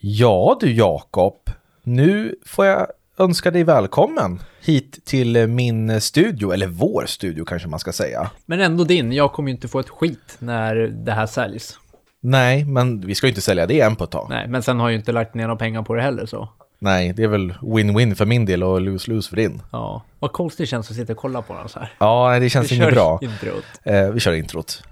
Ja du Jakob, nu får jag önska dig välkommen hit till min studio, eller vår studio kanske man ska säga. Men ändå din, jag kommer ju inte få ett skit när det här säljs. Nej, men vi ska ju inte sälja det än på ett tag. Nej, men sen har jag ju inte lagt ner några pengar på det heller så. Nej, det är väl win-win för min del och lose-lose för din. Ja, vad konstigt det känns att sitta och kolla på den så här. Ja, det känns Vi inget bra. introt. Eh, vi kör introt.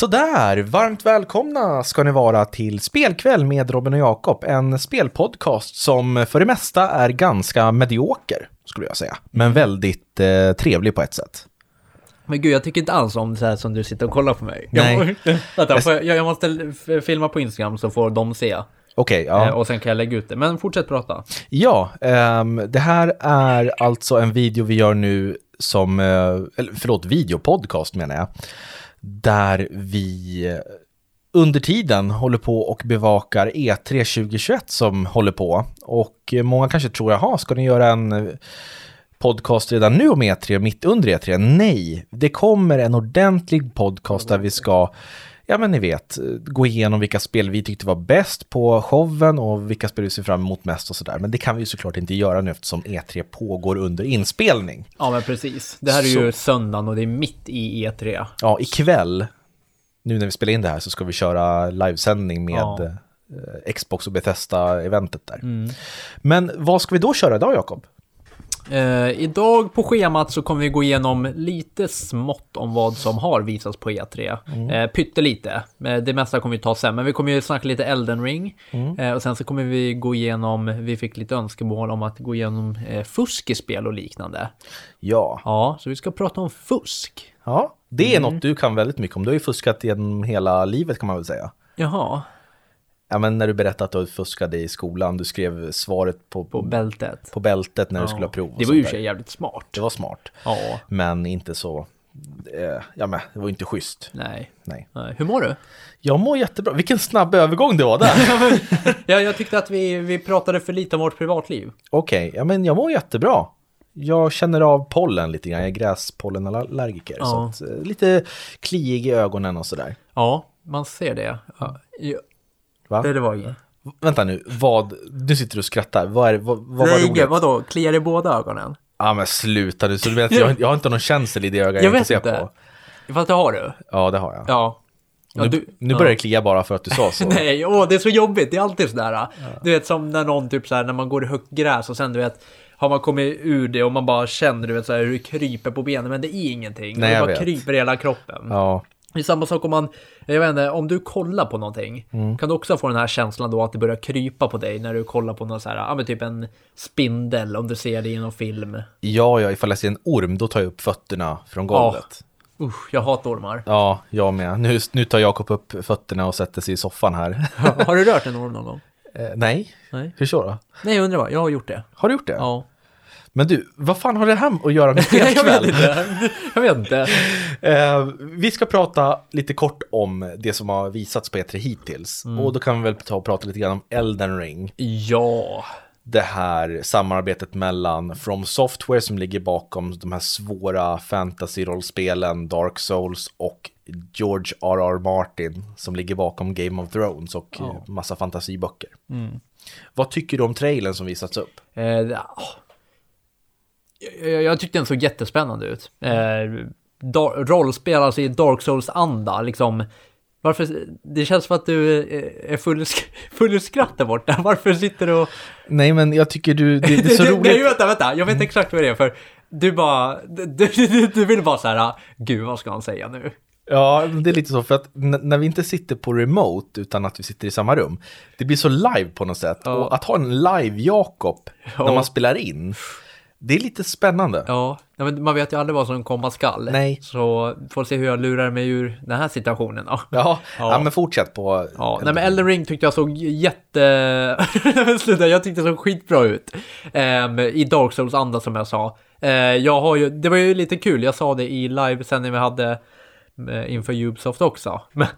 Sådär, varmt välkomna ska ni vara till Spelkväll med Robin och Jakob, en spelpodcast som för det mesta är ganska medioker, skulle jag säga, men väldigt eh, trevlig på ett sätt. Men gud, jag tycker inte alls om så här som du sitter och kollar på mig. Nej. Jag, vänta, jag, jag måste filma på Instagram så får de se. Okej, Eh, ja. Och sen kan jag lägga ut det. Men fortsätt prata. Ja, ehm, det här är alltså en video vi gör nu som, eh, eller förlåt, videopodcast menar jag, där vi eh, under tiden håller på och bevakar E3 2021 som håller på. Och eh, många kanske tror, jaha, ska ni göra en eh, podcast redan nu om E3, mitt under E3? Nej, det kommer en ordentlig podcast där vi ska, ja men ni vet, gå igenom vilka spel vi tyckte var bäst på showen och vilka spel vi ser fram emot mest och sådär. Men det kan vi ju såklart inte göra nu eftersom E3 pågår under inspelning. Ja, men precis. Det här är ju söndagen och det är mitt i E E3. Ja, ikväll, nu när vi spelar in det här, så ska vi köra livesändning med Ja. eh, Xbox och Bethesda-eventet där. Men vad ska vi då köra idag, Jakob? Eh, idag på schemat så kommer vi gå igenom lite smått om vad som har visats på E3. Eh, pyttelite. Eh, det mesta kommer vi ta sen, men vi kommer ju snacka lite Elden Ring. Eh, och sen så kommer vi gå igenom, vi fick lite önskemål om att gå igenom eh, fusk i spel och liknande. Ja, Ja, så vi ska prata om fusk. ja det är något du kan väldigt mycket om. Du har ju fuskat genom hela livet kan man väl säga. Jaha, Ja, men när du berättade att du fuskade i skolan, du skrev svaret på, på på, bältet. bältet när du skulle ha prov. Det var ju sig jävligt smart. Det var smart, Ja, men inte så... Eh, ja, men det var inte schysst. nej. Nej. nej. Hur mår du? Jag mår jättebra. Vilken snabb övergång det var där. Ja, jag tyckte att vi, vi pratade för lite om vårt privatliv. Okej, ja men jag mår jättebra. Jag känner av pollen lite grann, jag är gräspollenallergiker. Ja. Så att, eh, lite kliig i ögonen och sådär. Ja, man ser det. Ja, ja, Va? det var inget. Vänta nu, vad, nu sitter du och skrattar. Vad, är, vad, vad var Nej, roligt? vadå? Kliar i båda ögonen? Ja men sluta nu, så du vet, jag, jag har inte någon känsel i det ögat jag, Jag inte vet ser inte. på. Fast det har du. Ja det har jag. Ja. ja nu, du, nu ja. börjar det klia bara för att du sa så. Nej, åh, det är så jobbigt. Det är alltid sådär. Du vet som när någon typ såhär, när man går i högt gräs och sen du vet, har man kommit ur det och man bara känner du vet såhär hur det kryper på benen, men det är ingenting. Nej, det bara vet. kryper i hela kroppen. Ja, Det är samma sak om man, jag vet inte, om du kollar på någonting, Mm. kan du också få den här känslan då att det börjar krypa på dig när du kollar på någon så här, ja men typ en spindel om du ser det i någon film. ja, ja, ifall jag ser en orm då tar jag upp fötterna från golvet. Usch, jag hatar ormar. Ja, jag med. Nu, nu tar Jakob upp fötterna och sätter sig i soffan här. Har du rört en orm någon gång? eh, nej, Nej. hur så då? Nej, jag undrar bara, jag har gjort det. Har du gjort det? Ja. Men du, vad fan har det här att göra med jag vet spelkväll? inte. Jag vet inte. eh, vi ska prata lite kort om det som har visats på E3 hittills. Mm. Och då kan vi väl ta och prata lite grann om Elden Ring. Ja. Det här samarbetet mellan From Software som ligger bakom de här svåra fantasy-rollspelen Dark Souls och George R.R. Martin som ligger bakom Game of Thrones och Ja. Mm. massa fantasiböcker. Vad tycker du om trailern som visats upp? Eh. Jag, jag tyckte den såg jättespännande ut. Eh, dar- rollspel, alltså i Dark Souls-anda, liksom. Varför, det känns som att du eh, är full, full skratt där borta. Varför sitter du och... Nej men jag tycker du, det, det är så Nej, roligt. vänta, vänta, jag vet exakt vad det är för du bara, du, du, du vill bara så här, gud vad ska han säga nu? Ja, det är lite så för att när vi inte sitter på remote utan att vi sitter i samma rum, det blir så live på något sätt. Ja. Och att ha en live-Jakob Ja. när man spelar in, det är lite spännande. Ja, man vet ju aldrig vad som komma skall. Nej. Så får se hur jag lurar mig ur den här situationen. Ja. Ja, Ja. ja. men fortsätt på... Ja, nej men Elden Ring tyckte jag såg jätte... Sluta, jag tyckte det såg skitbra ut. Ehm, I Dark Souls anda som jag sa. Eh, jag har ju, det var ju lite kul, jag sa det i livesändning vi hade eh, inför Ubisoft också. Men,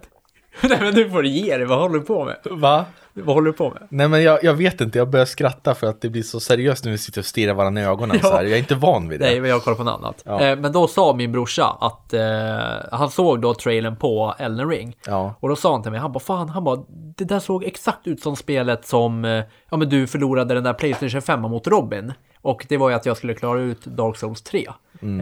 nej men nu får du ge dig, vad håller du på med? Va? Vad håller du på med? Nej men jag, jag vet inte, jag börjar skratta för att det blir så seriöst när vi sitter och stirrar varandra i ögonen Ja. så här. Jag är inte van vid det. Nej, men jag kollar på något annat. Ja. Eh, men då sa min brorsa att eh, han såg då trailern på Elden Ring. Ja. Och då sa han till mig, han bara fan, han bara, det där såg exakt ut som spelet som, eh, ja men du förlorade den där Playstation 5 mot Robin. Och det var ju att jag skulle klara ut Dark Souls 3.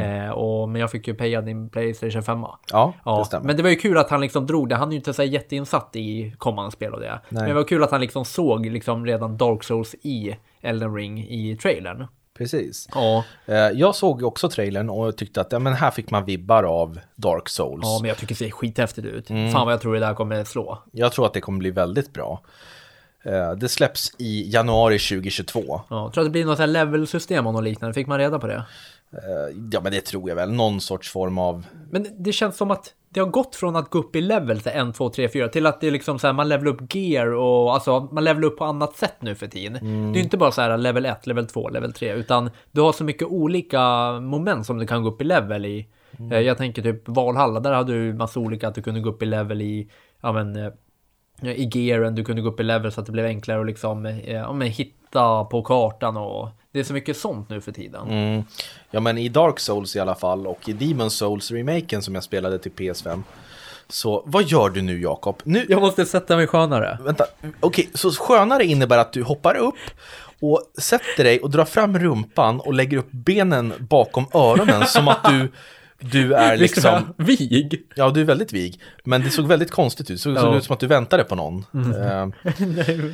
Eh, och, men jag fick ju peja din Playstation 5. Ja, Ja, det stämmer. men det var ju kul att han liksom drog det. Han är ju inte så jätteinsatt i kommande spel och det. Men det var kul att han liksom såg liksom redan Dark Souls i Elden Ring i trailern. Precis. Ja, Eh, Jag såg också trailern och tyckte att ja, men här fick man vibbar av Dark Souls. ja men jag tycker det ser skithäftigt ut. Mm. Fan vad jag tror det där kommer slå. Jag tror att det kommer bli väldigt bra. Eh, Det släpps i januari 2022. Ja, tror att det blir något här level-system och något liknande. Fick man reda på det? Eh, Ja, men det tror jag väl. Någon sorts form av... Men det känns som att det har gått från att gå upp i level till 1, 2, 3, 4 till att det är liksom så här man levelar upp gear och alltså man levelar upp på annat sätt nu för tiden. Det är inte bara så här level 1, level 2, level 3 utan du har så mycket olika moment som du kan gå upp i level i. Eh, Jag tänker typ Valhalla, där hade du massa olika att du kunde gå upp i level i, ja men i gearen, du kunde gå upp i level så att det blev enklare att liksom, eh, ja, men hitta på kartan och det är så mycket sånt nu för tiden. Mm. Ja, men i Dark Souls i alla fall och i Demon Souls-remaken som jag spelade till PS5. Så vad gör du nu, Jakob? Nu, Jag måste sätta mig skönare. Vänta, okej, så skönare innebär att du hoppar upp och sätter dig och drar fram rumpan och lägger upp benen bakom öronen som att du, du är liksom... Vig? Ja, du är väldigt vig, men det såg väldigt konstigt ut. Det såg, såg Ja. ut som att du väntade på någon. Eh,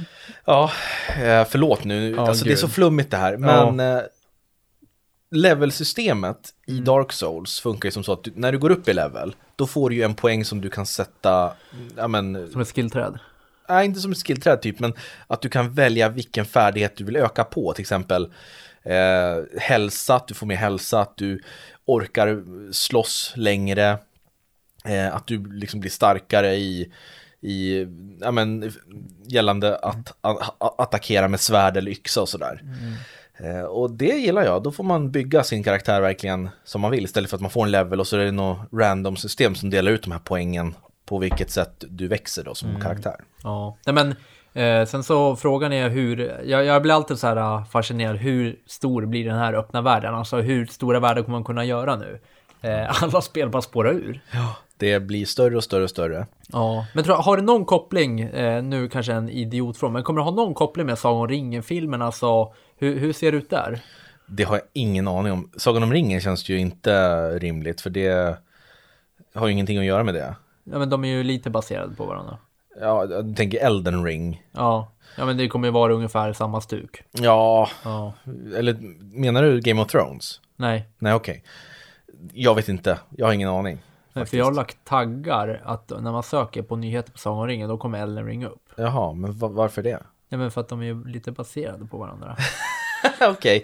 ja, eh, förlåt nu. Ja, alltså, det är gud. så flummigt det här. Men eh, levelsystemet Mm. i Dark Souls funkar ju som så att du, när du går upp i level, då får du ju en poäng som du kan sätta, ja men, Som ett skillträd. nej inte som ett skillträd typ, men att du kan välja vilken färdighet du vill öka på. Till exempel eh, hälsa, att du får mer hälsa, att du orkar slåss längre, eh, att du liksom blir starkare i, i ja, men, gällande att a- a- attackera med svärd eller yxa och sådär. Eh, och det gillar jag, då får man bygga sin karaktär verkligen som man vill istället för att man får en level och så är det något random system som delar ut de här poängen på vilket sätt du växer då som karaktär. Ja, nej men eh, sen så frågan är hur, jag, jag blir alltid så här ah, fascinerad, hur stor blir den här öppna världen? Alltså hur stora världar kommer man kunna göra nu? Eh, alla spel bara spårar ur. Det blir större och större och större. Ja, men tror, har det någon koppling, eh, nu kanske en idiotfråga, men kommer det ha någon koppling med Sagan om ringen-filmen? Alltså, hur, hur ser det ut där? Det har jag ingen aning om. Sagan om ringen känns ju inte rimligt för det har ju ingenting att göra med det. Ja, men de är ju lite baserade på varandra. Ja, jag tänker Elden ring. Ja, ja men det kommer ju vara ungefär samma stuk. Ja, Ja, eller menar du Game of Thrones? nej. Nej, okej. Jag vet inte, jag har ingen aning. Nej, För jag har lagt taggar att när man söker på nyheter på Sagan ringen, då kommer Elden Ring upp. Jaha, men va- varför det? Nej, men för att de är lite baserade på varandra. Okej.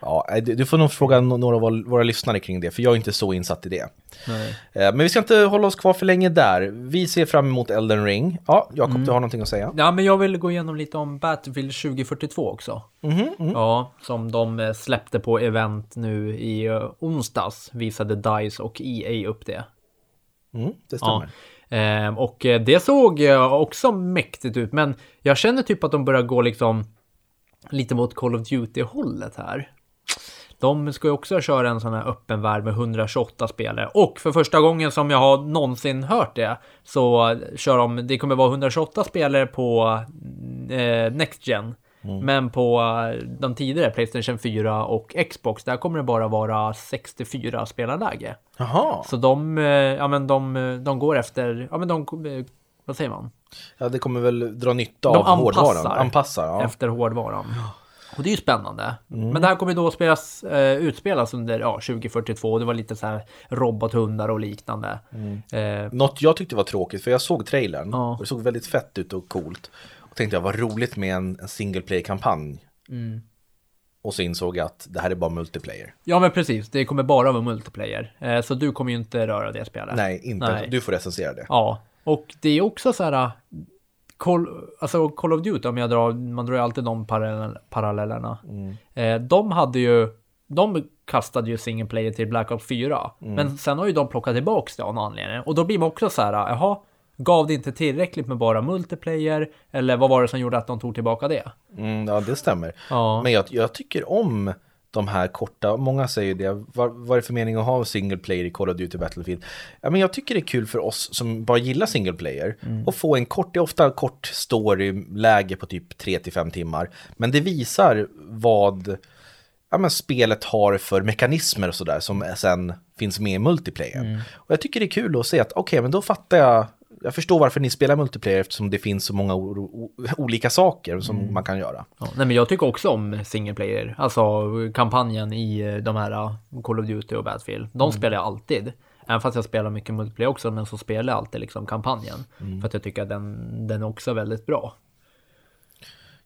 Ja, du, du får nog fråga några av våra, lyssnare kring det, för jag är inte så insatt i det. Nej. Eh, Men vi ska inte hålla oss kvar för länge där. Vi ser fram emot Elden Ring. Ja, Jakob, Mm. du har någonting att säga? Ja, men jag vill gå igenom lite om Battlefield 2042 också. Ja, som de eh, släppte på event nu i eh, onsdags visade DICE och EA upp det. Mm, det Ja. stämmer. Ehm, och eh, det såg eh, också mäktigt ut, men jag känner typ att de börjar gå liksom lite mot Call of Duty-hållet här. De ska ju också köra en sån här öppen värld med 128 spelare och för första gången som jag har någonsin hört det så kör de, det kommer vara 128 spelare på eh, Next Gen. Men på eh, de tidigare Playstation 4 och Xbox, där kommer det bara vara 64 spelarläge. Jaha, Så de, eh, ja men de, de går efter, ja men de, eh, vad säger man? ja, det kommer väl dra nytta De av hårdvaran. anpassar. Anpassar, ja. Efter hårdvaran. Och det är ju spännande. Men det här kommer då spelas, eh, utspelas under ja, 2042. Det var lite så här robothundar och liknande. Eh, Något jag tyckte var tråkigt, för jag såg trailern Ja. och det såg väldigt fett ut och coolt. Och tänkte jag, vad roligt med en, en single play-kampanj. Mm. Och så insåg jag att det här är bara multiplayer. ja men precis, det kommer bara vara multiplayer. Eh, så du kommer ju inte röra det spelet. Nej, inte. Nej. Du får recensera det. Ja, och det är också så här. Call, alltså Call of Duty, om jag drar, man drar ju alltid de parallell, parallellerna. Eh, de hade ju de kastade ju single player till Black Ops 4. Mm. Men sen har ju de plockat tillbaks det av någon anledning. Och då blir man också så här, jaha, gav det inte tillräckligt med bara multiplayer? Eller vad var det som gjorde att de tog tillbaka det? Mm, ja, det stämmer. Ja. Men jag, jag tycker om de här korta, många säger det, vad, vad är det för mening att ha single player i Call of Duty Battlefield? Ja, men jag tycker det är kul för oss som bara gillar single player Mm. att få en kort, det är ofta kort story-läge på typ 3-5 timmar, men det visar vad ja, men spelet har för mekanismer och sådär som sen finns med i multiplayer. Mm. Och jag tycker det är kul att se att okej, men då fattar jag jag förstår varför ni spelar multiplayer eftersom det finns så många olika saker som Mm. man kan göra. Ja, nej men jag tycker också om single player, alltså kampanjen i eh, de här uh, Call of Duty och Battlefield. De spelar jag alltid. Även fast jag spelar mycket multiplayer också, men så spelar jag alltid liksom kampanjen. För att jag tycker att den, den är också väldigt bra.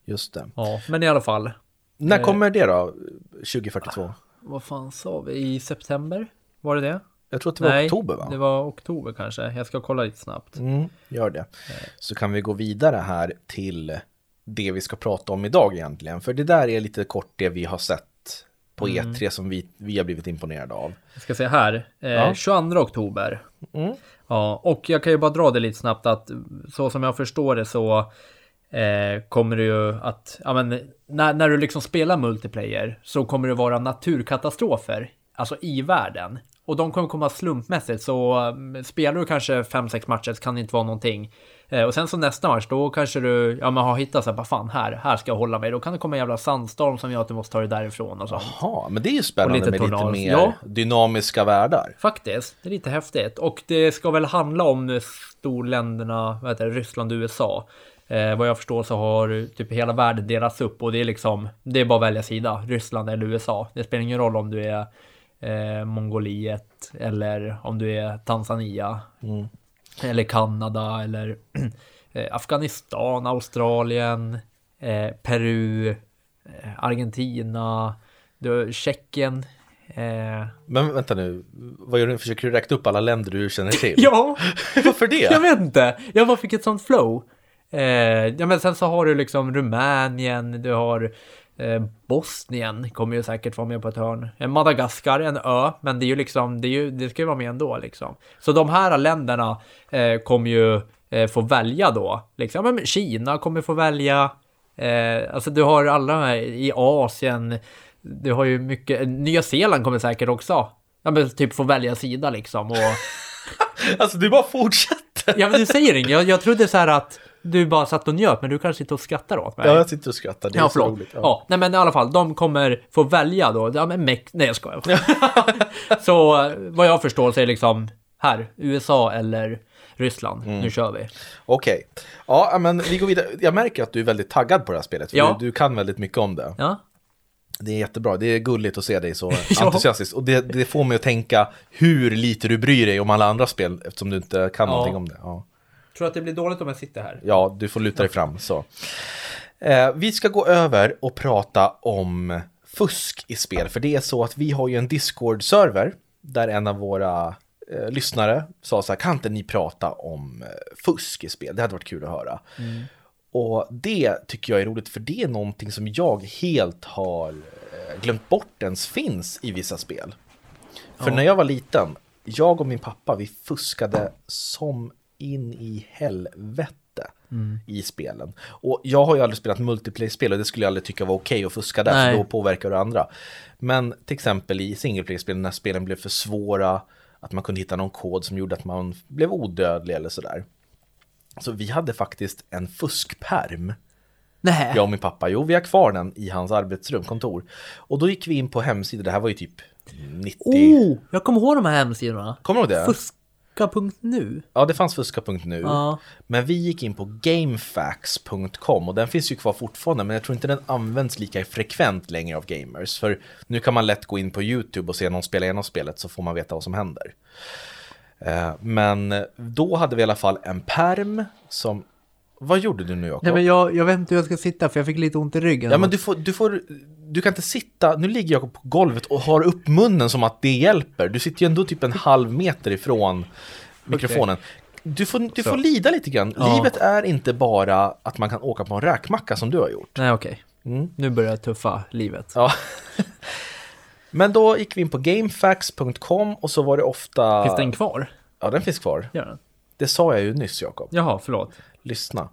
Just det. Ja, men i alla fall. När Eh. kommer det då? 2042? Vad fan sa vi? I september? Var det det? Jag tror att det var Nej, oktober va? det var oktober kanske. Jag ska kolla lite snabbt. Mm, gör det. Så kan vi gå vidare här till det vi ska prata om idag egentligen. För det där är lite kort det vi har sett på Mm. E3 som vi, vi har blivit imponerade av. Jag ska se här. Eh, Ja. 22 oktober. Mm. Ja, och jag kan ju bara dra det lite snabbt att så som jag förstår det så eh, kommer det ju att, ja men när, när du liksom spelar multiplayer så kommer det vara naturkatastrofer, alltså i världen. Och de kommer komma slumpmässigt, så um, spelar du kanske 5-6 matcher så kan det inte vara någonting. Eh, och sen så nästa match, då kanske du, ja men har hittat så här, vad fan här, här ska jag hålla mig. Då kan det komma en jävla sandstorm som gör att du måste ta dig därifrån och sånt. Jaha, men det är ju spännande lite med lite tornado. mer Ja. dynamiska världar. Faktiskt, det är lite häftigt. Och det ska väl handla om storländerna, vad heter det, Ryssland och USA. Eh, vad jag förstår så har typ hela världen delats upp och det är liksom, det är bara att välja sida, Ryssland eller USA. Det spelar ingen roll om du är eh, Mongoliet eller om du är Tanzania. Eller Kanada eller eh, Afghanistan, Australien, eh, Peru, eh, Argentina, du, Tjeckien. Eh, Men vänta nu, vad gör du? Försöker du räkna upp alla länder du känner till? ja, Varför det? Jag vet inte. Jag bara fick ett sånt flow. Eh, ja, men sen så har du liksom Rumänien, du har Bosnien, kommer ju säkert vara med på ett hörn. Eh, Madagaskar, en ö, men det är ju liksom, det, är ju, det ska ju vara med ändå liksom. Så de här länderna eh, kommer ju eh, få välja då. Liksom, men Kina kommer få välja. Eh, alltså du har alla här i Asien. Du har ju mycket, Nya Zeeland kommer säkert också. Ja, men typ få välja sida liksom. Och, Alltså du bara fortsätter. Ja men du säger inget. Jag, jag trodde så här att du bara satt och njöt, men du kanske sitter och skrattar åt mig. Ja, jag sitter och skrattar, det är Ja, så roligt. Ja. nej men i alla fall, de kommer få välja då. Ja, men Mex- Nej, jag skojar. så eh, vad jag förstår så är det liksom här, USA eller Ryssland. Mm. Nu kör vi. Okej. Ja, men vi går vidare. Jag märker att du är väldigt taggad på det här spelet. För Ja. du, du kan väldigt mycket om det. Ja, Det är jättebra. Det är gulligt att se dig så Ja. entusiastisk. Och det, det får mig att tänka hur lite du bryr dig om alla andra spel eftersom du inte kan Ja. någonting om det. Ja. Tror att det blir dåligt om jag sitter här. Ja, du får luta dig fram så. Eh, vi ska gå över och prata om fusk i spel. För det är så att vi har ju en Discord-server där en av våra eh, lyssnare sa så här, kan inte ni prata om eh, fusk i spel? Det hade varit kul att höra. Och det tycker jag är roligt för det är någonting som jag helt har eh, glömt bort ens finns i vissa spel. För när jag var liten, jag och min pappa, vi fuskade som in i helvete i spelen. Och jag har ju aldrig spelat multiplayer-spel och det skulle jag aldrig tycka var okej att fuska där, Nej. för då påverkar du andra. Men till exempel i single player-spel när spelen blev för svåra, att man kunde hitta någon kod som gjorde att man blev odödlig eller sådär. Så vi hade faktiskt en fuskperm Nej. jag och min pappa. Jo, vi har kvar den i hans arbetsrum, kontor. Och då gick vi in på hemsidan, det här var ju typ 90... Oh, jag kommer ihåg de här hemsidorna. Kommer du ihåg det? Fuska.nu. Ja, det fanns fuska.nu. Ja. Men vi gick in på gamefax.com och den finns ju kvar fortfarande, men jag tror inte den används lika frekvent längre av gamers. För nu kan man lätt gå in på YouTube och se någon spela igenom spelet så får man veta vad som händer. Eh, Men då hade vi i alla fall en perm som... Vad gjorde du nu Jakob? Nej men jag, jag vet inte hur jag ska sitta för jag fick lite ont i ryggen. Ja men du får, du får, du kan inte sitta, nu ligger jag på golvet och har upp munnen som att det hjälper. Du sitter ju ändå typ en halv meter ifrån mikrofonen. Du får, du Så. får lida lite grann. Ja. Livet är inte bara att man kan åka på en räkmacka som du har gjort. Nej okej. Mm. Nu börjar jag tuffa livet. Ja. Men då gick vi in på gamefax.com och så var det ofta... Finns den kvar? Ja, den finns kvar. Gör den? Det sa jag ju nyss, Jakob. Jaha, förlåt. Lyssna.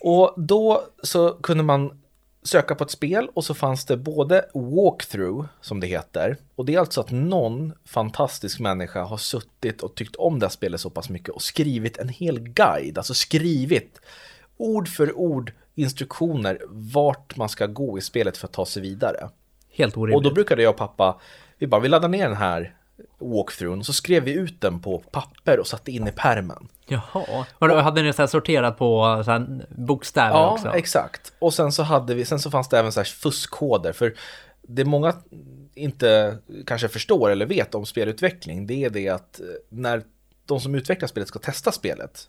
Och då så kunde man söka på ett spel och så fanns det både walkthrough, som det heter, och det är alltså att någon fantastisk människa har suttit och tyckt om det här spelet så pass mycket och skrivit en hel guide, alltså skrivit ord för ord instruktioner vart man ska gå i spelet för att ta sig vidare. Helt Och orimligt. då brukade jag och pappa, vi bara, vi laddar ner den här walkthroughen och så skrev vi ut den på papper och satte in i pärmen. Jaha. Och då hade ni så sorterat på så bokstäver Ja, också? exakt. Och sen så hade vi, sen så fanns det även så här fuskkoder. För det många inte kanske förstår eller vet om spelutveckling, det är det att eh, när de som utvecklar spelet ska testa spelet,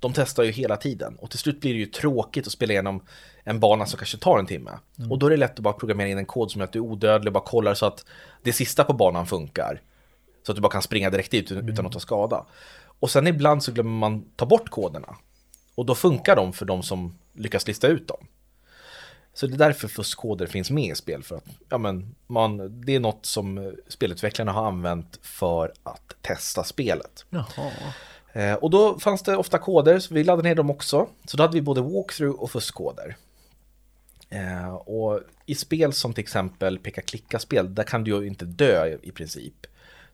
de testar ju hela tiden och till slut blir det ju tråkigt att spela igenom en bana som kanske tar en timme. Och då är det lätt att bara programmera in en kod som gör att du är odödlig och bara kollar så att det sista på banan funkar. Så att du bara kan springa direkt dit utan att ta skada. Och sen ibland så glömmer man ta bort koderna. Och då funkar de för de som lyckas lista ut dem. Så det är därför fuskkoder finns med i spel. För att, ja, men man, det är något som spelutvecklarna har använt för att testa spelet. Jaha. Eh, och då fanns det ofta koder, så vi laddade ner dem också. Så då hade vi både walkthrough och fuskkoder. Eh, och i spel som till exempel peka-klicka-spel, där kan du ju inte dö i princip.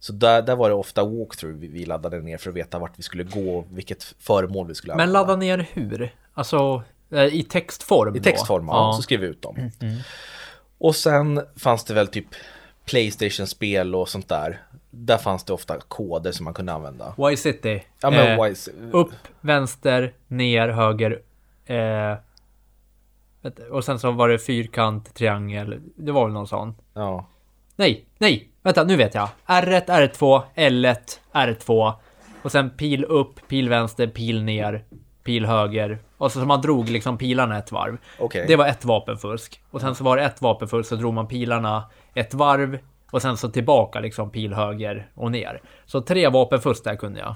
Så där, där var det ofta walkthrough vi, laddade ner för att veta vart vi skulle gå vilket föremål vi skulle Men använda. ladda ner hur? Alltså eh, i textform I då? textform, ja. så skrev vi ut dem. Och sen fanns det väl typ Playstation-spel och sånt där. Där fanns det ofta koder som man kunde använda. Y-City. Ja men Eh, wise. Upp, vänster, ner, höger. Eh, och sen så var det fyrkant, triangel. Det var väl någon sån. Ja. Nej, nej, vänta, nu vet jag. R1, R2, L1, R2. Och sen pil upp, pil vänster, pil ner, pil höger. Och så, man drog liksom pilarna ett varv. Okej. Det var ett vapenfusk. Och sen så var det ett vapenfusk så drog man pilarna ett varv. Och sen så tillbaka liksom pil höger och ner. Så tre vapenfusk där kunde jag.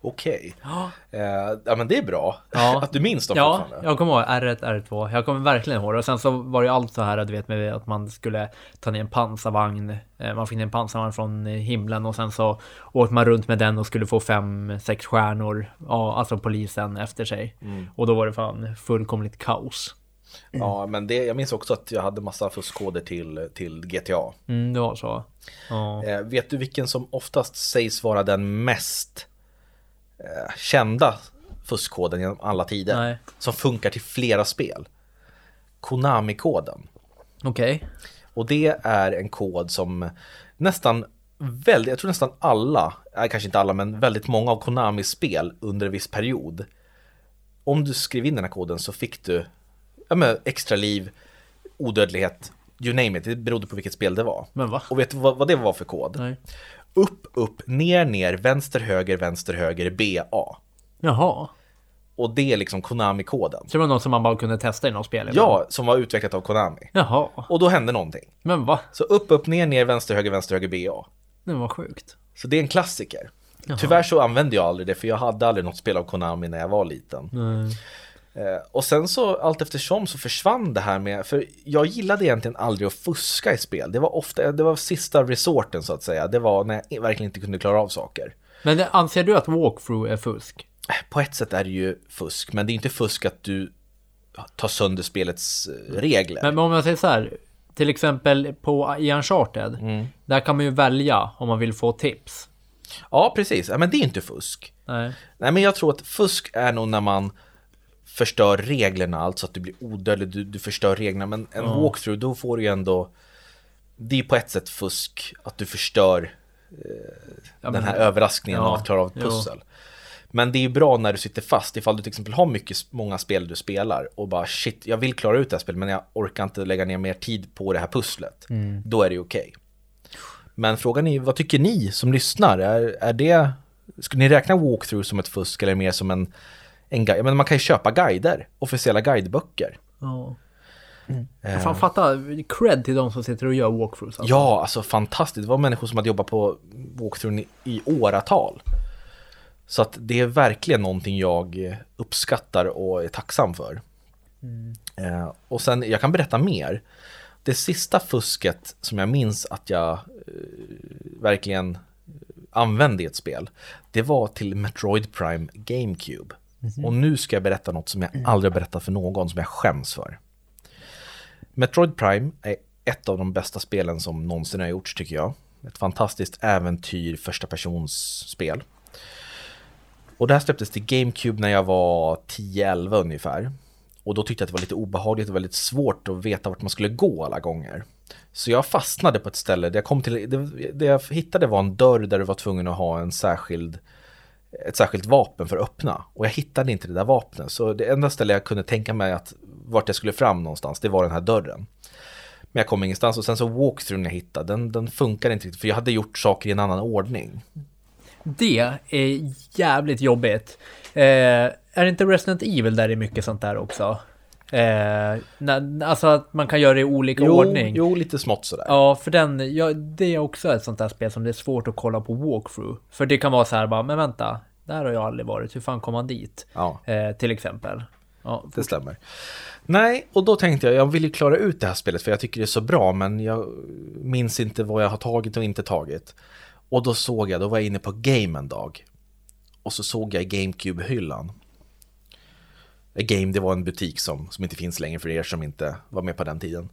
Okej. Ja. Eh, ja men det är bra. Ja. Att du minns dem Ja, jag kommer ihåg R1, R2. Jag kommer verkligen ihåg det. Och sen så var det ju allt så här, du vet, med att man skulle ta ner en pansarvagn. Eh, Man fick ner en pansarvagn från himlen och sen så åkte man runt med den och skulle få fem, sex stjärnor. Ja, alltså polisen efter sig. Mm. Och då var det fan fullkomligt kaos. Ja men det, jag minns också att jag hade massa fuskkoder till, till GTA. Mm, det var så. Ja. Eh, vet du vilken som oftast sägs vara den mest eh, kända fuskkoden genom alla tider? Nej. Som funkar till flera spel. Konami-koden. Okej. Och det är en kod som nästan väldigt, jag tror nästan alla, nej, kanske inte alla, men väldigt många av Konamis spel under en viss period. Om du skrev in den här koden så fick du ja, men, extra liv, odödlighet, you name it, det berodde på vilket spel det var. Men va? Och vet du vad, vad det var för kod? Nej. Upp, upp, ner, ner, vänster, höger, vänster, höger, BA. Jaha. Och det är liksom Konami-koden. Så det var något som man bara kunde testa i något spel? ibland? Ja, som var utvecklat av Konami. Jaha. Och då hände någonting. Men va? Så upp, upp, ner, ner, vänster, höger, vänster, höger, BA. Det var sjukt. Så det är en klassiker. Jaha. Tyvärr så använde jag aldrig det för jag hade aldrig något spel av Konami när jag var liten. Nej. Eh, och sen så allt eftersom så försvann det här med, för jag gillade egentligen aldrig att fuska i spel. Det var ofta, det var sista resorten så att säga. Det var när jag verkligen inte kunde klara av saker. Men anser du att walkthrough är fusk? Eh, På ett sätt är det ju fusk, men det är inte fusk att du tar sönder spelets eh, regler. Men, men om jag säger så här. Till exempel på i Uncharted. Mm. Där kan man ju välja om man vill få tips. Ja, precis. Men det är inte fusk. Nej. Nej, men jag tror att fusk är nog när man förstör reglerna, alltså att du blir odödlig, du, du förstör reglerna. Men en walkthrough, då får du ju ändå... Det är på ett sätt fusk, att du förstör Ja, den här men- överraskningen Ja, av att klara av ett jo. pussel. Men det är ju bra när du sitter fast, ifall du till exempel har mycket, många spel du spelar och bara shit, jag vill klara ut det här spelet men jag orkar inte lägga ner mer tid på det här pusslet. Mm. Då är det ju okej. Men frågan är, vad tycker ni som lyssnar? Är, är det, skulle ni räkna walkthrough som ett fusk eller mer som en, en guide? Men man kan ju köpa guider, officiella guideböcker. Ja. Jag fan fatta cred till de som sitter och gör walkthroughs. Alltså. Ja, alltså fantastiskt. Det var människor som hade jobbat på walkthrough i, i åratal. Så att det är verkligen någonting jag uppskattar och är tacksam för. Eh, och sen, jag kan berätta mer. Det sista fusket som jag minns att jag eh, verkligen använde i ett spel, det var till Metroid Prime GameCube. Och nu ska jag berätta något som jag aldrig har berättat för någon, som jag skäms för. Metroid Prime är ett av de bästa spelen som någonsin har gjorts tycker jag. Ett fantastiskt äventyr, första persons spel. Och det här släpptes till GameCube när jag var 10-11 ungefär. Och då tyckte jag att det var lite obehagligt och väldigt svårt att veta vart man skulle gå alla gånger. Så jag fastnade på ett ställe, där jag kom till, det, det jag hittade var en dörr där du var tvungen att ha en särskild, ett särskilt vapen för att öppna. Och jag hittade inte det där vapnet, så det enda ställe jag kunde tänka mig att vart jag skulle fram någonstans, det var den här dörren. Men jag kom ingenstans och sen så walkthroughen jag hittade, den, den funkar inte riktigt för jag hade gjort saker i en annan ordning. Det är jävligt jobbigt. Eh, är det inte Resident Evil där det är mycket sånt där också? Eh, na, alltså att man kan göra det i olika Jo, ordning. jo lite smått sådär. Ja, för den, ja, det är också ett sånt där spel som det är svårt att kolla på walkthrough. För det kan vara så här bara, men vänta, där har jag aldrig varit, hur fan kom man dit? Ja. Eh, till exempel. Ja, Det stämmer. Nej, och då tänkte jag, jag vill ju klara ut det här spelet för jag tycker det är så bra, men jag minns inte vad jag har tagit och inte tagit. Och då såg jag, då var jag inne på Game en dag. Och så såg jag GameCube-hyllan. A Game, det var en butik som, som inte finns längre för er som inte var med på den tiden.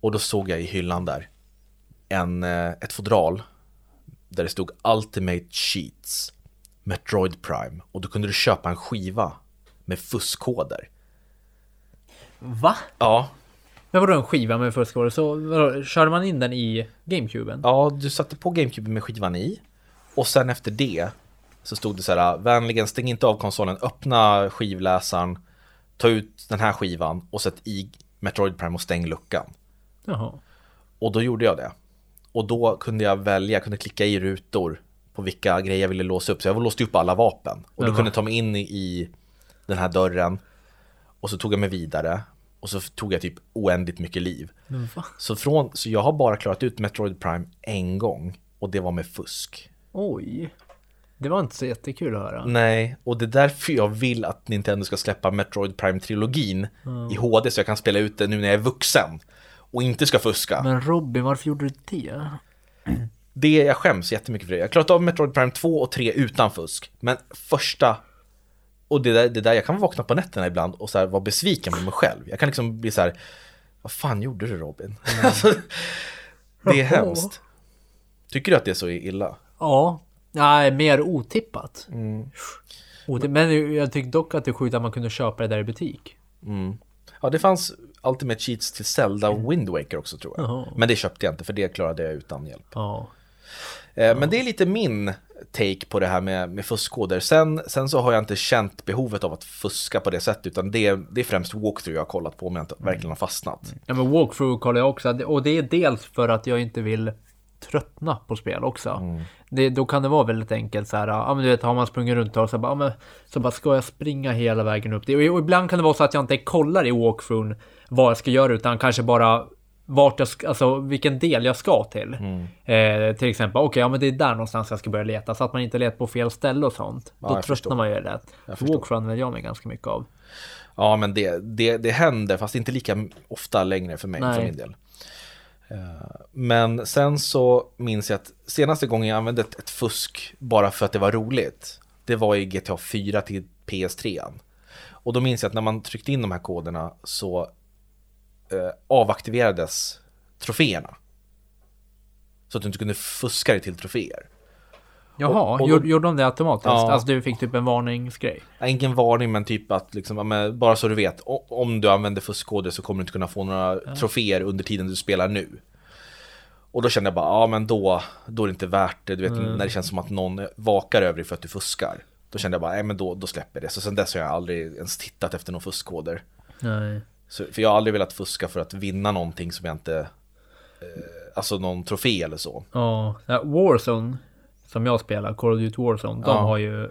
Och då såg jag i hyllan där en, eh, ett fodral där det stod Ultimate Cheats, Metroid Prime. Och då kunde du köpa en skiva med fuskkoder. Va? Ja, Men vadå en skiva med fuskkoder? Så vadå, körde man in den i GameCuben? Ja, du satte på GameCube med skivan i. Och sen efter det så stod det så här, vänligen stäng inte av konsolen, öppna skivläsaren, ta ut den här skivan och sätt i Metroid Prime och stäng luckan. Jaha. Och då gjorde jag det. Och då kunde jag välja, jag kunde klicka i rutor på vilka grejer jag ville låsa upp. Så jag låste upp alla vapen. Och då Jaha. kunde jag ta mig in i- den här dörren. Och så tog jag mig vidare. Och så tog jag typ oändligt mycket liv. Så, från, så jag har bara klarat ut Metroid Prime en gång. Och det var med fusk. Oj. Det var inte så jättekul att höra. Nej, och det är därför jag vill att Nintendo ska släppa Metroid Prime-trilogin i HD så jag kan spela ut det nu när jag är vuxen. Och inte ska fuska. Men Robin, varför gjorde du det? Det jag skäms jättemycket för det. Jag har klarat av Metroid Prime 2 och 3 utan fusk. Men första... Och det där, det där jag kan vakna på nätterna ibland och så här vara besviken på mig själv. Jag kan liksom bli så här, vad fan gjorde du Robin? Alltså, det är hemskt. Tycker du att det är så illa? Ja. Nej, mer otippat. Mm. Otippat. Men jag tyckte dock att det är sjukt att man kunde köpa det där i butik. Ja, det fanns Ultimate Cheats till Zelda och Wind Waker också tror jag. Jaha. Men det köpte jag inte för det klarade jag utan hjälp. Ja. Eh, Men det är lite min take på det här med, med fuskkoder. Sen, sen så har jag inte känt behovet av att fuska på det sättet utan det, det är främst walkthrough jag har kollat på om jag inte verkligen har fastnat. Ja men walkthrough kollar jag också. Och det är dels för att jag inte vill tröttna på spel också. Det, då kan det vara väldigt enkelt så här. Ja men du vet har man sprungit runt och så bara, ja, men, så bara ska jag springa hela vägen upp det. Och, och ibland kan det vara så att jag inte kollar i walkthroughen vad jag ska göra utan kanske bara vart jag ska, alltså vilken del jag ska till. Eh, till exempel, okej, ja men det är där någonstans jag ska börja leta så att man inte letar på fel ställe och sånt. Ja, Då tröttnar man ju. För walkthrough använder jag mig ganska mycket av. Ja, men det, det, det händer, fast inte lika ofta längre för mig, Nej. för min del. Eh, men sen så minns jag att senaste gången jag använde ett, ett fusk bara för att det var roligt, det var i GTA 4 till PS3. Och då minns jag att när man tryckte in de här koderna så eh, avaktiverades troféerna. Så att du inte kunde fuska dig till troféer. Jaha, Och- och då- gjorde, de det automatiskt? Ja. Alltså du fick typ en varningsgrej? Ja, Ingen varning men typ att liksom, ja, bara så du vet, om du använder fuskkoder så kommer du inte kunna få några troféer under tiden du spelar nu. Och då kände jag bara, ja men då, då är det inte värt det, du vet när det känns som att någon vakar över dig för att du fuskar. Då kände jag bara, nej men då, då släpper det. Så sen dess har jag aldrig ens tittat efter några fuskkoder. Nej. Så, för jag har aldrig velat fuska för att vinna någonting som jag inte, eh, alltså någon trofé eller så. Ja, ja, Warzone som jag spelar, Call of Duty Warzone, de Ja. har ju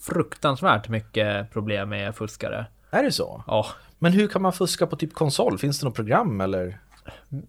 fruktansvärt mycket problem med fuskare. Är det så? Ja, Men hur kan man fuska på typ konsol? Finns det något program eller?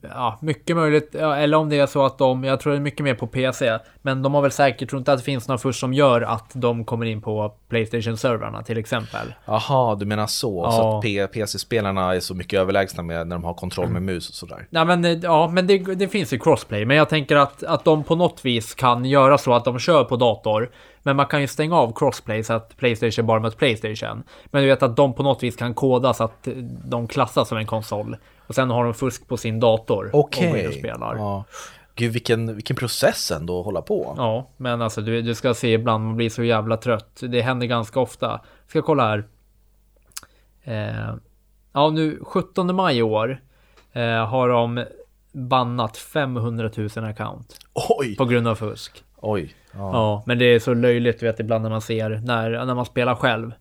Ja, mycket möjligt. Ja, eller om det är så att de, jag tror det är mycket mer på PC. Men de har väl säkert, tror inte att det finns några först som gör att de kommer in på Playstation-servrarna till exempel. Jaha, du menar så? Ja. Så att PC-spelarna är så mycket överlägsna med när de har kontroll med mus och sådär? Nej men, eh, ja, men det, det finns ju crossplay. Men jag tänker att, att de på något vis kan göra så att de kör på dator. Men man kan ju stänga av crossplay så att Playstation bara möter Playstation. Men du vet att de på något vis kan koda så att de klassas som en konsol. Och sen har de fusk på sin dator. Okej. In och spelar. Ja. Ja. Gud, vilken, vilken process ändå att hålla på. men alltså du, du ska se ibland man blir så jävla trött. Det händer ganska ofta. Ska kolla här. Eh, ja, nu 17 maj i år eh, har de bannat 500 000 account Oj! på grund av fusk. Oj. Ja. Ja, men det är så löjligt, vet, ibland när man ser när, när man spelar själv.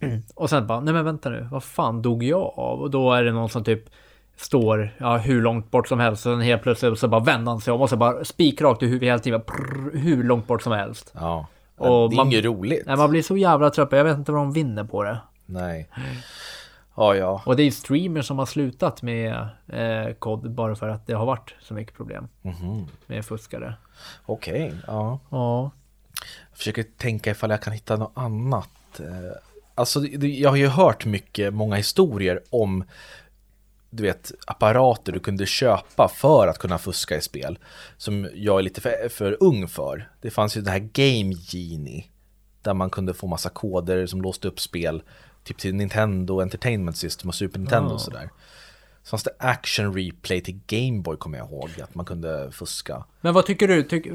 Och sen bara, nej men vänta nu, vad fan dog jag av? Och då är det någon som typ står, ja, hur långt bort som helst. Och sen helt plötsligt så bara vänder han sig om och så bara spikrakt i huvudet hela tiden. Prrr, hur långt bort som helst. ja. Och det är man- inget roligt. Nej, man blir så jävla trött. Jag vet inte vad de vinner på det. Nej. Ja, ja. Och det är ju streamers som har slutat med eh, kod bara för att det har varit så mycket problem Mhm. med fuskare. Okej, ja. Ja. Jag försöker tänka ifall jag kan hitta något annat. Eh, Alltså, jag har ju hört mycket, många historier om du vet, apparater du kunde köpa för att kunna fuska i spel. Som jag är lite för, för ung för. Det fanns ju det här Game Genie. Där man kunde få massa koder som låste upp spel. Typ till Nintendo Entertainment System och Super Nintendo och sådär. Så fanns det Action Replay till Gameboy kommer jag ihåg. Att man kunde fuska. Men vad tycker du? Tyck,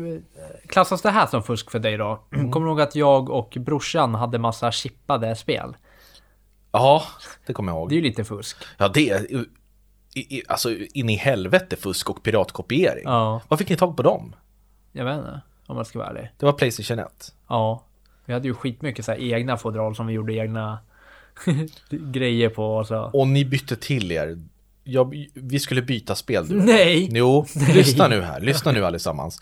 klassas det här som fusk för dig då? Mm. Kommer du ihåg att jag och brorsan hade massa chippade spel? Ja, det kommer jag ihåg. Det är ju lite fusk. Ja, det är i, alltså in i helvete fusk och piratkopiering. Ja, Var fick ni tag på dem? jag vet inte. Om jag ska vara ärlig. Det var Playstation 1. Ja. Vi hade ju skitmycket så här egna fodral som vi gjorde egna grejer på och så. Och ni bytte till er. Jag, vi skulle byta spel. du. Nej! Jo, lyssna nu här. Lyssna nu allesammans.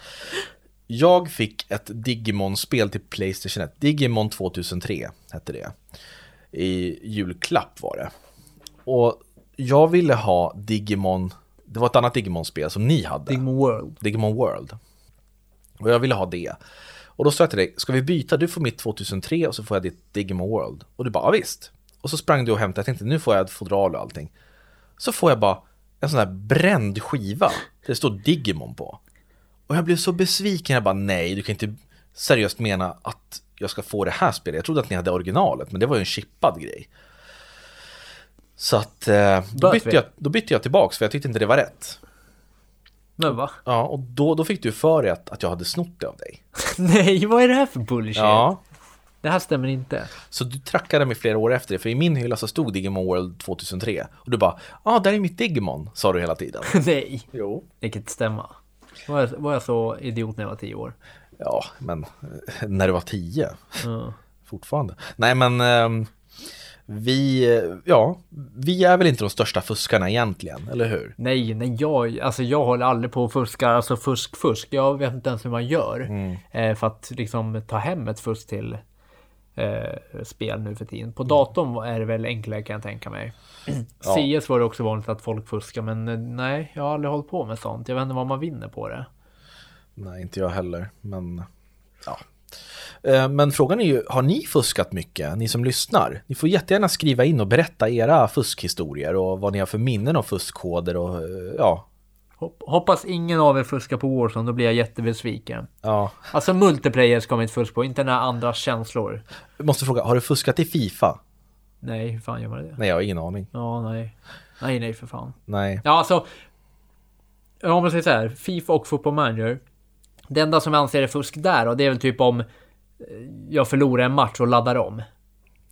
Jag fick ett Digimon-spel till Playstation 1. Digimon 2003 hette det. I julklapp var det. Och jag ville ha Digimon. Det var ett annat Digimon-spel som ni hade. Digimon World. Digimon World. Och jag ville ha det. Och då sa jag till dig, ska vi byta? Du får mitt 2003 och så får jag ditt Digimon World. Och du bara, ja, visst. Och så sprang du och hämtade, jag tänkte nu får jag ett fodral och allting. Så får jag bara en sån här bränd skiva. Det står Digimon på. Och jag blev så besviken, jag bara nej, du kan inte seriöst mena att jag ska få det här spelet. Jag trodde att ni hade originalet, men det var ju en chippad grej. Så att eh, då, bytte jag, då bytte jag tillbaks för jag tyckte inte det var rätt. Men va? Ja, och då, då fick du för dig att, att jag hade snott det av dig. Nej, vad är det här för bullshit? Ja, Det här stämmer inte. så du trackade mig flera år efter det, för i min hylla så stod Digimon World 2003. Och du bara, ja, ah, där är mitt Digimon, sa du hela tiden. Nej, Jo. det kan inte stämma. Var jag, var jag så idiot när jag var tio år? Ja, men eh, när du var tio, Ja. fortfarande. Nej, men ehm, vi, eh, ja, vi är väl inte de största fuskarna egentligen, eller hur? Nej, nej, jag, alltså jag håller aldrig på och fuskar, alltså fusk, fusk. Jag vet inte ens hur man gör. Mm. Eh, för att liksom ta hem ett fusk till eh, spel nu för tiden. På datorn är det väl enklare kan jag tänka mig. Ja. CS var det också vanligt att folk fuskar, men eh, nej, jag har aldrig hållit på med sånt. Jag vet inte vad man vinner på det. Nej, inte jag heller, men ja. Eh, Men frågan är ju, har ni fuskat mycket, ni som lyssnar? Ni får jättegärna skriva in och berätta era fuskhistorier och vad ni har för minnen av fuskkoder och eh, ja, hoppas ingen av er fuskar på Warzone, då blir jag jättebesviken. ja. Alltså multiplayer ska man inte fuska på, inte när andras känslor. Jag måste fråga, har du fuskat i Fifa? Nej, hur fan gör man det? Nej, jag har ingen aning. Ja, nej. Nej, nej för fan. Nej. Ja, alltså. Om man säger så här, Fifa och Football Manager. Det enda som jag anser är fusk där, och det är väl typ om eh, jag förlorar en match och laddar om.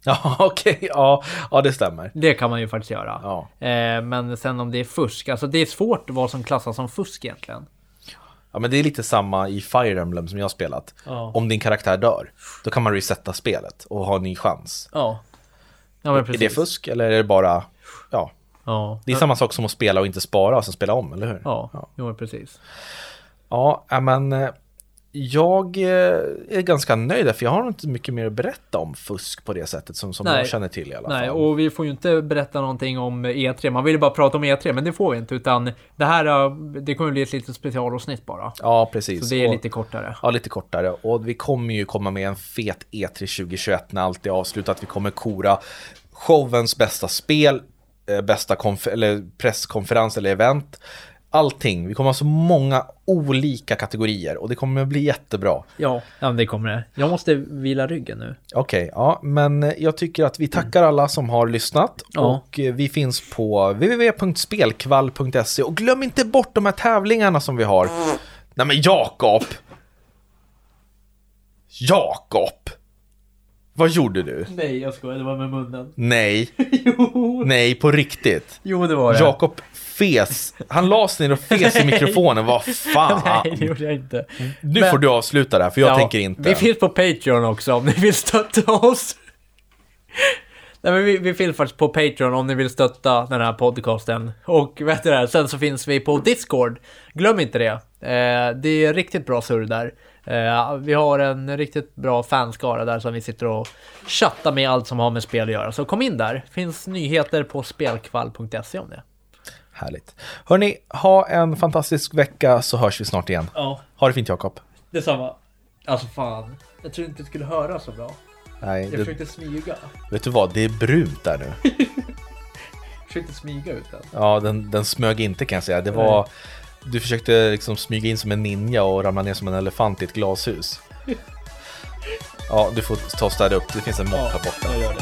Ja, okej, ja, ja, det stämmer. Det kan man ju faktiskt göra. Ja. Eh, men sen om det är fusk, alltså det är svårt vad som klassas som fusk egentligen. ja, men det är lite samma i Fire Emblem som jag har spelat. Ja. Om din karaktär dör, då kan man resetta spelet och ha en ny chans. Ja. Ja, men Är precis. det fusk eller är det bara, ja, Ja. det är samma sak som att spela och inte spara och sen spela om, eller hur? Ja, jo men precis. Ja, ja, men eh, Jag eh, är ganska nöjd för jag har inte mycket mer att berätta om fusk på det sättet som, som Nej. jag känner till i alla Nej, fall. och vi får ju inte berätta någonting om E3. Man vill ju bara prata om E3, men det får vi inte. Utan det här, eh, det kommer bli ett litet specialavsnitt bara. Ja, precis. Så det är Och- lite kortare. Ja, lite kortare. Och vi kommer ju komma med en fet E3 2021 när allt är avslutat. Vi kommer kora showens bästa spel, eh, bästa presskonferens eller event. Allting. Vi kommer ha så många olika kategorier och det kommer bli jättebra. Ja, ja det kommer det. Jag måste vila ryggen nu. Okej, ja, men jag tycker att vi tackar alla som har lyssnat Ja. och eh, vi finns på www.spelkvall.se och glöm inte bort de här tävlingarna som vi har. Nej men Jakob! Jakob! Vad gjorde du? Nej, jag skojar. Det var med munnen. Nej, jo, nej på riktigt. jo, det var det. Jakob fes, han la sig ner och fes i mikrofonen, vad fan. Nej, det gjorde jag inte. Nu Men- får du avsluta där för jag Ja, tänker inte. Vi finns på Patreon också om ni vill stötta oss. Nej, men vi, vi finns faktiskt på Patreon om ni vill stötta den här podcasten. Och vet du det, sen så finns vi på Discord. Glöm inte det. Eh, det är riktigt bra surr där. Eh, vi har en riktigt bra fanskara där som vi sitter och chattar med allt som har med spel att göra. Så kom in där. Finns nyheter på spelkvall.se om det. Härligt. Hörni, ha en fantastisk vecka så hörs vi snart igen. Ja, Ha det fint Jakob. detsamma. Alltså fan, jag tror inte det skulle höra så bra. Nej, det, försökte smyga. vet du vad? Det är brunt där nu. försökte smyga ut den. Ja, den, den smög inte kan jag säga. Det var... Du försökte liksom smyga in som en ninja och ramla ner som en elefant i ett glashus. Ja, du får ta och städa upp. Det finns en mopp här borta. jag.